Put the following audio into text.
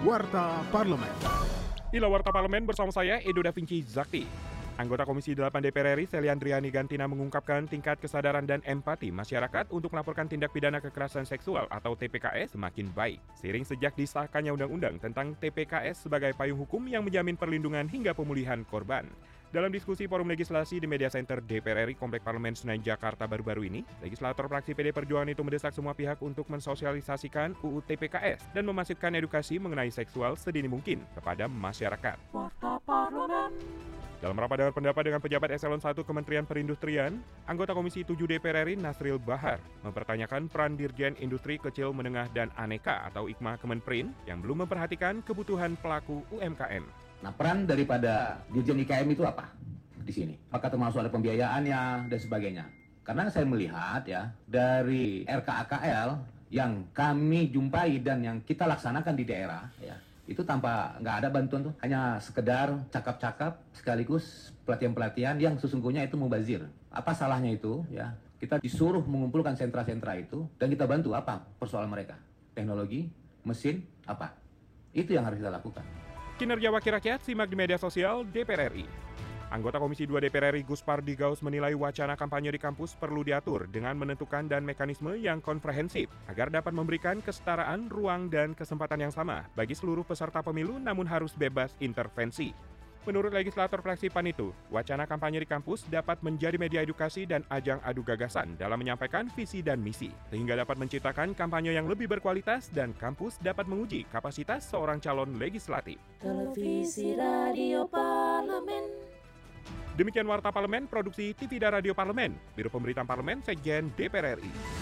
Warta Parlemen. Inilah Warta Parlemen bersama saya, Edo Da Vinci Zakti. Anggota Komisi 8 DPR RI, Seliandriani Gantina mengungkapkan tingkat kesadaran dan empati masyarakat untuk melaporkan tindak pidana kekerasan seksual atau TPKS semakin baik. Seiring sejak disahkannya undang-undang tentang TPKS sebagai payung hukum yang menjamin perlindungan hingga pemulihan korban. Dalam diskusi forum legislasi di Media Center DPR RI Komplek Parlemen Senayan Jakarta baru-baru ini, legislator fraksi PD Perjuangan itu mendesak semua pihak untuk mensosialisasikan UU TPKS dan memasifkan edukasi mengenai seksual sedini mungkin kepada masyarakat. Dalam rapat dengar pendapat dengan pejabat eselon 1 Kementerian Perindustrian, anggota Komisi 7 DPR RI Nasril Bahar mempertanyakan peran Dirjen Industri Kecil Menengah dan Aneka atau IKMA Kemenprin yang belum memperhatikan kebutuhan pelaku UMKM. Nah, peran daripada Dirjen IKM itu apa? Di sini? Apakah termasuk ada pembiayaannya dan sebagainya? Karena saya melihat ya dari RKAKL yang kami jumpai dan yang kita laksanakan di daerah ya itu tanpa nggak ada bantuan tuh. Hanya sekedar cakap-cakap sekaligus pelatihan-pelatihan yang sesungguhnya itu mubazir. Apa salahnya itu ya? Kita disuruh mengumpulkan sentra-sentra itu dan kita bantu apa persoalan mereka? Teknologi mesin apa? Itu yang harus kita lakukan Kinerja Wakil Rakyat simak di media sosial DPR RI. Anggota Komisi 2 DPR RI Gus Pardi Gaus menilai wacana kampanye di kampus perlu diatur dengan menentukan dan mekanisme yang komprehensif agar dapat memberikan kesetaraan, ruang, dan kesempatan yang sama bagi seluruh peserta pemilu namun harus bebas intervensi. Menurut legislator fraksi PAN itu, wacana kampanye di kampus dapat menjadi media edukasi dan ajang adu gagasan dalam menyampaikan visi dan misi, sehingga dapat menciptakan kampanye yang lebih berkualitas dan kampus dapat menguji kapasitas seorang calon legislatif. Televisi Radio Parlemen. Demikian Warta Parlemen, Produksi TV dan Radio Parlemen, Biro Pemberitaan Parlemen, Sekjen DPR RI.